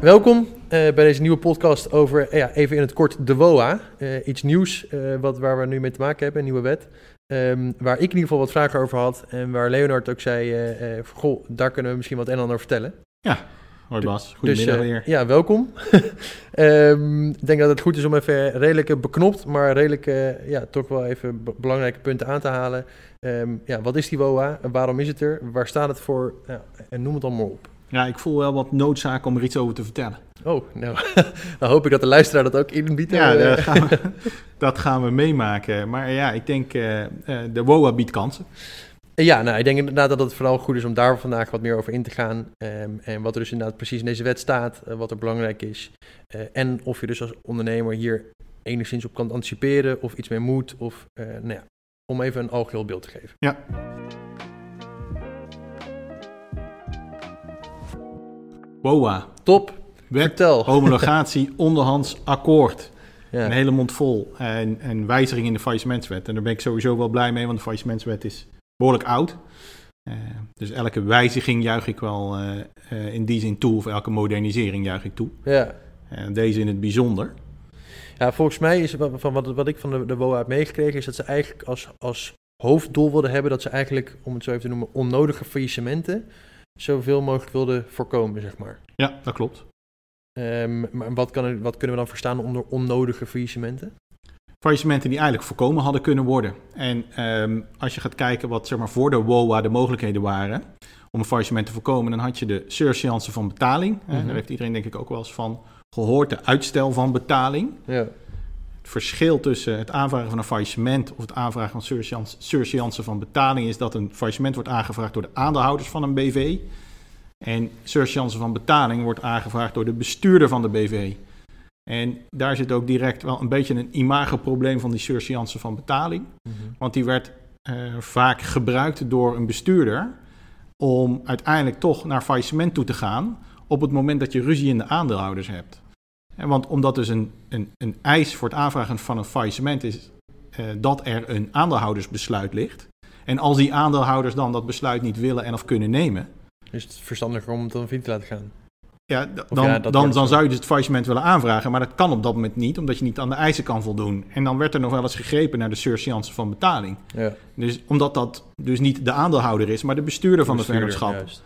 Welkom eh, bij deze nieuwe podcast over, eh, ja, even in het kort, de WOA. Eh, iets nieuws wat, waar we nu mee te maken hebben, een nieuwe wet. Ehm, waar ik in ieder geval wat vragen over had en waar Leonard ook zei, goh, daar kunnen we misschien wat en ander over vertellen. Hoi Du- Bas, goedemiddag eh, weer. Ja, welkom. Ehm, ik denk dat het goed is om even redelijk beknopt, maar redelijk ja, toch wel even be- belangrijke punten aan te halen. Ehm, ja, wat is die WOA? Waarom is het er? Waar staat het voor? Ja, en noem het allemaal op. Ja, ik voel wel wat noodzaak om er iets over te vertellen. Oh, nou, dan hoop ik dat de luisteraar dat ook inbiedt. Ja, Eh, dat gaan we, dat gaan we meemaken. Maar ja, ik denk eh, eh, de WOA biedt kansen. Ja, nou, ik denk inderdaad dat het vooral goed is om daar vandaag wat meer over in te gaan. Ehm, en wat er dus inderdaad precies in deze wet staat, eh, wat er belangrijk is. Eh, en of je dus als ondernemer hier enigszins op kan anticiperen of iets mee moet. Of, eh, nou ja, om even een algeheel beeld te geven. Ja. WOA, Top, wet, vertel. homologatie, onderhands akkoord. Ja. Een hele mond vol. En, en wijziging in de faillissementswet. En daar ben ik sowieso wel blij mee, want de faillissementswet is behoorlijk oud. Eh, dus elke wijziging juich ik wel eh, eh, in die zin toe, of elke modernisering juich ik toe. Ja. En deze in het bijzonder. ja, volgens mij is wat, van wat, wat ik van de, de WOA heb meegekregen, is dat ze eigenlijk als, als hoofddoel wilden hebben dat ze eigenlijk, om het zo even te noemen, onnodige faillissementen zoveel mogelijk wilden voorkomen, zeg maar. Ja, dat klopt. Ehm, maar wat, kan er, wat kunnen we dan verstaan onder onnodige faillissementen? faillissementen die eigenlijk voorkomen hadden kunnen worden. En ehm, als je gaat kijken wat zeg maar, voor de WOA de mogelijkheden waren om een faillissement te voorkomen, dan had je de surseance van betaling. Mhm. Daar heeft iedereen denk ik ook wel eens van gehoord, de uitstel van betaling. Ja. Het verschil tussen het aanvragen van een faillissement of het aanvragen van surseance, surseance van betaling is dat een faillissement wordt aangevraagd door de aandeelhouders van een BV. En surseance van betaling wordt aangevraagd door de bestuurder van de BV. En daar zit ook direct wel een beetje een imagoprobleem van die surseance van betaling. Want die werd eh, vaak gebruikt door een bestuurder om uiteindelijk toch naar faillissement toe te gaan op het moment dat je ruzie in de aandeelhouders hebt. En want omdat dus een, een, een eis voor het aanvragen van een faillissement is eh, dat er een aandeelhoudersbesluit ligt. En als die aandeelhouders dan dat besluit niet willen en of kunnen nemen, Is het verstandiger om het dan via te laten gaan? ja, dan, ja, dan, dan zo. zou je dus het faillissement willen aanvragen, maar dat kan op dat moment niet, omdat je niet aan de eisen kan voldoen. En dan werd er nog wel eens gegrepen naar de surseance van betaling. Ja. Dus omdat dat dus niet de aandeelhouder is, maar de bestuurder van het Bestuurder, vennootschap.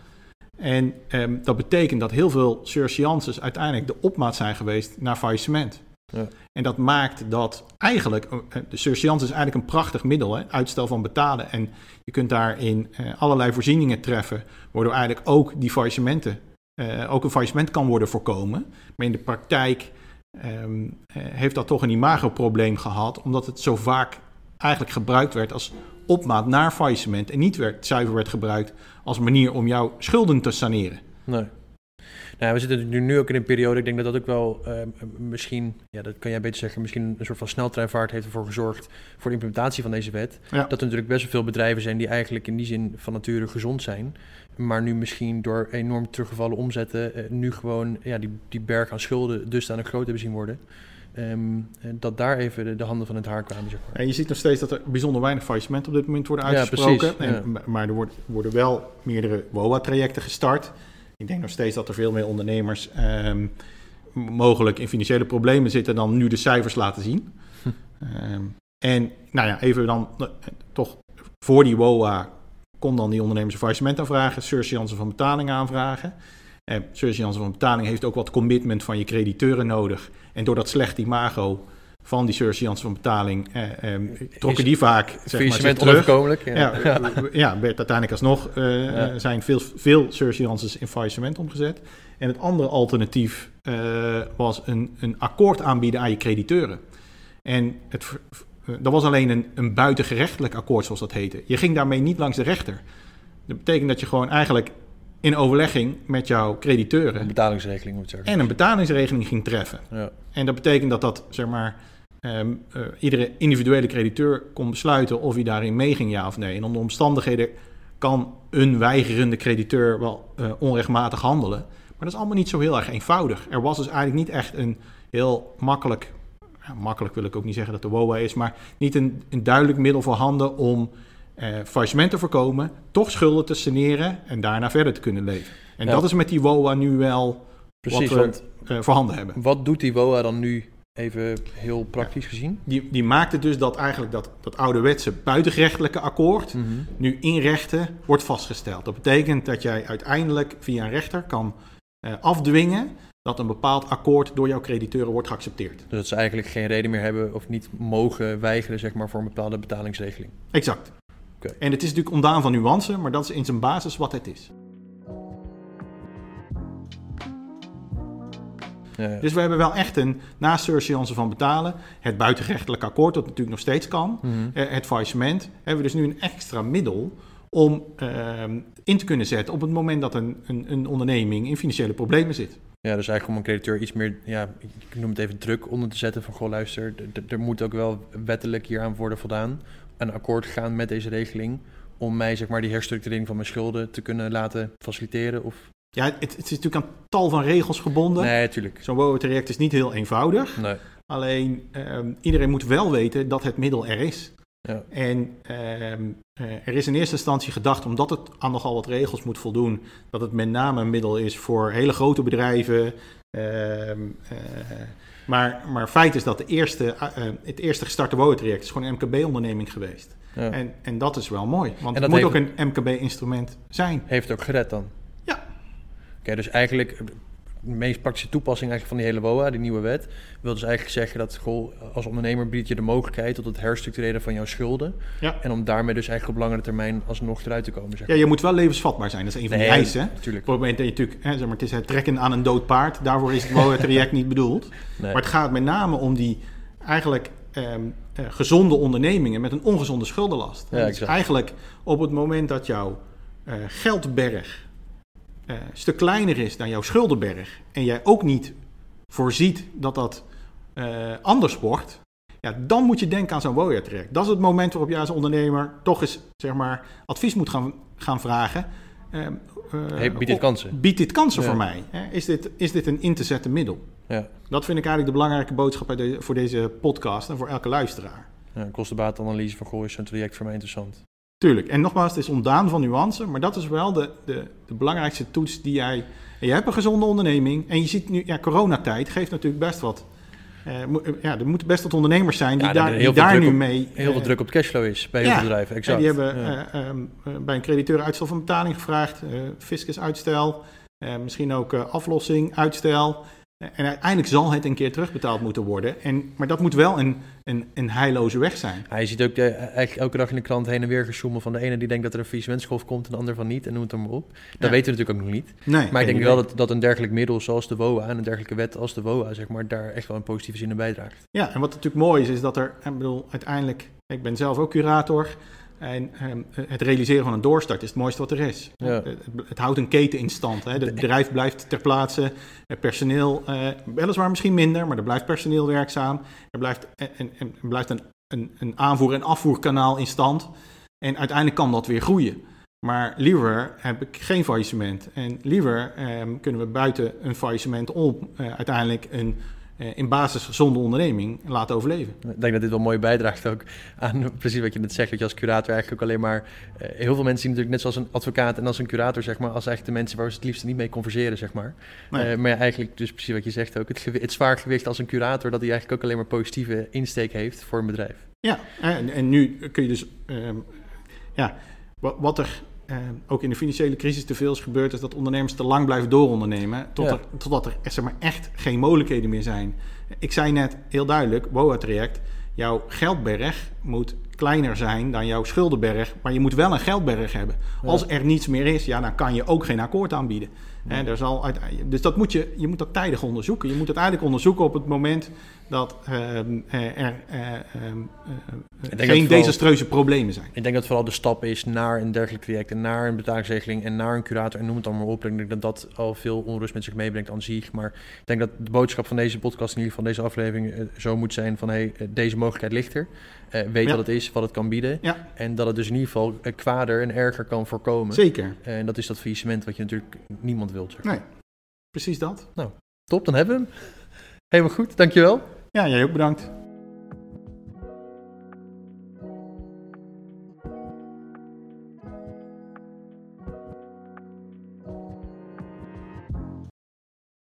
En ehm, dat betekent dat heel veel surseances uiteindelijk de opmaat zijn geweest naar faillissement. Ja. En dat maakt dat eigenlijk, eh, de surseance is eigenlijk een prachtig middel, hè, uitstel van betalen. En je kunt daarin eh, allerlei voorzieningen treffen, waardoor eigenlijk ook die faillissementen, eh, ook een faillissement kan worden voorkomen. Maar in de praktijk ehm, eh, heeft dat toch een imagoprobleem gehad, omdat het zo vaak eigenlijk gebruikt werd als opmaat naar faillissement en niet werd, zuiver werd gebruikt als manier om jouw schulden te saneren. Nee. Nou, we zitten nu, nu ook in een periode, ik denk dat dat ook wel eh, misschien, ja, dat kan jij beter zeggen, misschien een soort van sneltreinvaart heeft ervoor gezorgd voor de implementatie van deze wet. Ja. Dat er natuurlijk best wel veel bedrijven zijn die eigenlijk in die zin van nature gezond zijn, maar nu misschien door enorm teruggevallen omzetten, eh, nu gewoon ja, die, die berg aan schulden dusdanig groot hebben zien worden. Ehm, eh, dat daar even de, de handen van het haar kwamen, zeg maar. En je ziet nog steeds dat er bijzonder weinig faillissementen op dit moment worden Ja, uitgesproken. precies, En- Maar er wordt- worden wel meerdere WOA-trajecten gestart. Ik denk nog steeds dat er veel meer ondernemers ehm, mogelijk in financiële problemen zitten dan nu de cijfers laten zien. Hm. Ehm, en nou ja, even dan eh, toch voor die WOA kon dan die ondernemers een faillissement aanvragen, surseance van betaling aanvragen. En surseance van betaling heeft ook wat commitment van je crediteuren nodig. En door dat slechte imago van die surseance van betaling eh, ehm, trokken die vaak zeg maar, zich terug. Ja. Ja, ja, werd uiteindelijk alsnog eh, Ja. zijn veel, veel surseances in faillissement omgezet. En het andere alternatief eh, was een, een akkoord aanbieden aan je crediteuren. En het, eh, dat was alleen een, een buitengerechtelijk akkoord, zoals dat heette. Je ging daarmee niet langs de rechter. Dat betekent dat je gewoon eigenlijk in overlegging met jouw crediteuren Een betalingsregeling moet ik zeggen. en een betalingsregeling ging treffen. Ja. En dat betekent dat dat, zeg maar, ehm, eh, iedere individuele crediteur kon besluiten of hij daarin meeging, ja of nee. En onder omstandigheden kan een weigerende crediteur wel eh, onrechtmatig handelen. Maar dat is allemaal niet zo heel erg eenvoudig. Er was dus eigenlijk niet echt een heel makkelijk, ja, makkelijk wil ik ook niet zeggen dat de WOA is, maar niet een, een duidelijk middel voorhanden om eh faillissement te voorkomen, toch schulden te saneren en daarna verder te kunnen leven. En Ja. dat is met die WOA nu wel Precies, wat we eh, voorhanden hebben. wat doet die WOA dan nu even heel praktisch gezien? Die, die maakte dus dat eigenlijk dat, dat ouderwetse buitengerechtelijke akkoord nu in rechten wordt vastgesteld. Dat betekent dat jij uiteindelijk via een rechter kan eh, afdwingen dat een bepaald akkoord door jouw crediteuren wordt geaccepteerd. Dus dat ze eigenlijk geen reden meer hebben of niet mogen weigeren zeg maar, voor een bepaalde betalingsregeling. Exact. En het is natuurlijk ontdaan van nuance, maar dat is in zijn basis wat het is. Ja, ja. Dus we hebben wel echt een, naast surseance van betalen, het buitengerechtelijk akkoord, dat natuurlijk nog steeds kan, Mhm. eh, het faillissement, hebben we dus nu een extra middel om ehm, in te kunnen zetten op het moment dat een, een, een onderneming in financiële problemen zit. Ja, dus eigenlijk om een crediteur iets meer, ja, ik noem het even druk onder te zetten van, goh luister, er moet ook wel wettelijk hieraan worden voldaan. Een akkoord gaan met deze regeling om mij zeg maar die herstructurering van mijn schulden te kunnen laten faciliteren of... Ja, het, het is natuurlijk aan tal van regels gebonden. Nee, natuurlijk. Zo'n WOA-traject is niet heel eenvoudig. Nee. Alleen ehm, iedereen moet wel weten dat het middel er is. Ja. En ehm, eh, er is in eerste instantie gedacht, omdat het aan nogal wat regels moet voldoen, dat het met name een middel is voor hele grote bedrijven. Ehm, eh, maar, maar feit is dat de eerste, eh, eh, het eerste gestarte WOA-traject is gewoon een MKB-onderneming geweest. Ja. En, en dat is wel mooi, want het moet heeft- ook een MKB-instrument zijn. Heeft het ook gered dan? Ja. Oké, dus eigenlijk meest praktische toepassing eigenlijk van die hele WOA, die nieuwe wet, wil dus eigenlijk zeggen dat goh, als ondernemer biedt je de mogelijkheid tot het herstructureren van jouw schulden. Ja. En om daarmee dus eigenlijk op langere termijn alsnog eruit te komen. Zeg Ja, je moet wel levensvatbaar zijn, dat is een van Nee, die eisen. Natuurlijk. Op het moment dat je natuurlijk, hè, zeg maar, het is het trekken aan een dood paard, daarvoor is het WOA-traject niet bedoeld. Nee. Maar het gaat met name om die eigenlijk ehm, eh, gezonde ondernemingen met een ongezonde schuldenlast. Ja, dus eigenlijk op het moment dat jouw eh, geldberg eh, een stuk kleiner is dan jouw schuldenberg en jij ook niet voorziet dat dat eh, anders wordt, ja, dan moet je denken aan zo'n WOA-traject. Dat is het moment waarop jij als ondernemer toch eens zeg maar, advies moet gaan, gaan vragen. Hey, biedt dit kansen? Biedt dit kansen Ja. voor mij? Is, dit, is dit een in te zetten middel? Ja. Dat vind ik eigenlijk de belangrijke boodschap voor deze podcast en voor elke luisteraar. Ja, kostenbaatanalyse van goh, is zo'n traject voor mij interessant. Tuurlijk. En nogmaals, het is ontdaan van nuance, maar dat is wel de, de, de belangrijkste toets die jij... En je hebt een gezonde onderneming en je ziet nu, ja, coronatijd geeft natuurlijk best wat... eh, mo- eh, ja, er moeten best wat ondernemers zijn die Ja, daar, die daar nu op- mee... Heel veel eh, druk op de cashflow is bij heel ja. veel bedrijven. Exact. die hebben Ja. eh, ehm, eh, bij een crediteur uitstel van betaling gevraagd, fiscus uitstel, misschien ook aflossing, uitstel. En uiteindelijk zal het een keer terugbetaald moeten worden. En, maar dat moet wel een, een, een heilloze weg zijn. Ja, je ziet ook eigenlijk elke dag in de krant heen en weer gesjoemel van de ene die denkt dat er een faillissementsgolf komt en de ander van niet en noem het dan maar op. Dat Ja. weten we natuurlijk ook nog niet. Nee, Maar ik denk wel dat, dat een dergelijk middel zoals de WOA en een dergelijke wet als de WOA, zeg maar, daar echt wel een positieve zin in bijdraagt. Ja, en wat natuurlijk mooi is, is dat er, ik bedoel, uiteindelijk, ik ben zelf ook curator. En ehm, het realiseren van een doorstart is het mooiste wat er is. Ja. Het, houdt een keten in stand. Hè. Het bedrijf blijft ter plaatse. Het personeel, eh, weliswaar misschien minder, maar er blijft personeel werkzaam. Er blijft, en, en, en blijft een, een, een aanvoer- en afvoerkanaal in stand. En uiteindelijk kan dat weer groeien. Maar liever heb ik geen faillissement. En liever ehm, kunnen we buiten een faillissement om eh, uiteindelijk een eh, in basis gezonde onderneming laten overleven. Ik denk dat dit wel mooi bijdraagt ook aan precies wat je net zegt, dat je als curator eigenlijk ook alleen maar... eh, heel veel mensen zien natuurlijk net zoals een advocaat en als een curator, zeg maar, als eigenlijk de mensen waar ze het liefst niet mee converseren, zeg maar. Nee. Eh, maar ja, eigenlijk dus precies wat je zegt ook, het, het zwaar gewicht als een curator, dat hij eigenlijk ook alleen maar positieve insteek heeft voor een bedrijf. Ja, en, en nu kun je dus, ehm, ja, wat, wat er ehm, ook in de financiële crisis te veel is gebeurd, is dat ondernemers te lang blijven doorondernemen, tot Ja. er, totdat er zeg maar, echt geen mogelijkheden meer zijn. Ik zei net heel duidelijk, WOA-traject, jouw geldberg moet kleiner zijn dan jouw schuldenberg, maar je moet wel een geldberg hebben. Ja. Als er niets meer is, ja, dan kan je ook geen akkoord aanbieden. Hè, er zal uit, dus dat moet je, je moet dat tijdig onderzoeken. Je moet het eigenlijk onderzoeken op het moment dat ehm, eh, er eh, ehm, eh, geen desastreuze problemen zijn. Ik denk dat vooral de stap is naar een dergelijk traject en naar een betalingsregeling en naar een curator en noem het allemaal op. Ik denk dat dat al veel onrust met zich meebrengt aan zich. Maar ik denk dat de boodschap van deze podcast, in ieder geval deze aflevering, zo moet zijn van hey, deze mogelijkheid ligt er. Weet Ja. wat het is, wat het kan bieden. Ja. En dat het dus in ieder geval kwader en erger kan voorkomen. Zeker. En dat is dat faillissement wat je natuurlijk niemand Zeg. maar. Nee, precies dat. Top, dan hebben we hem. Helemaal goed, dankjewel. Ja, jij ook bedankt.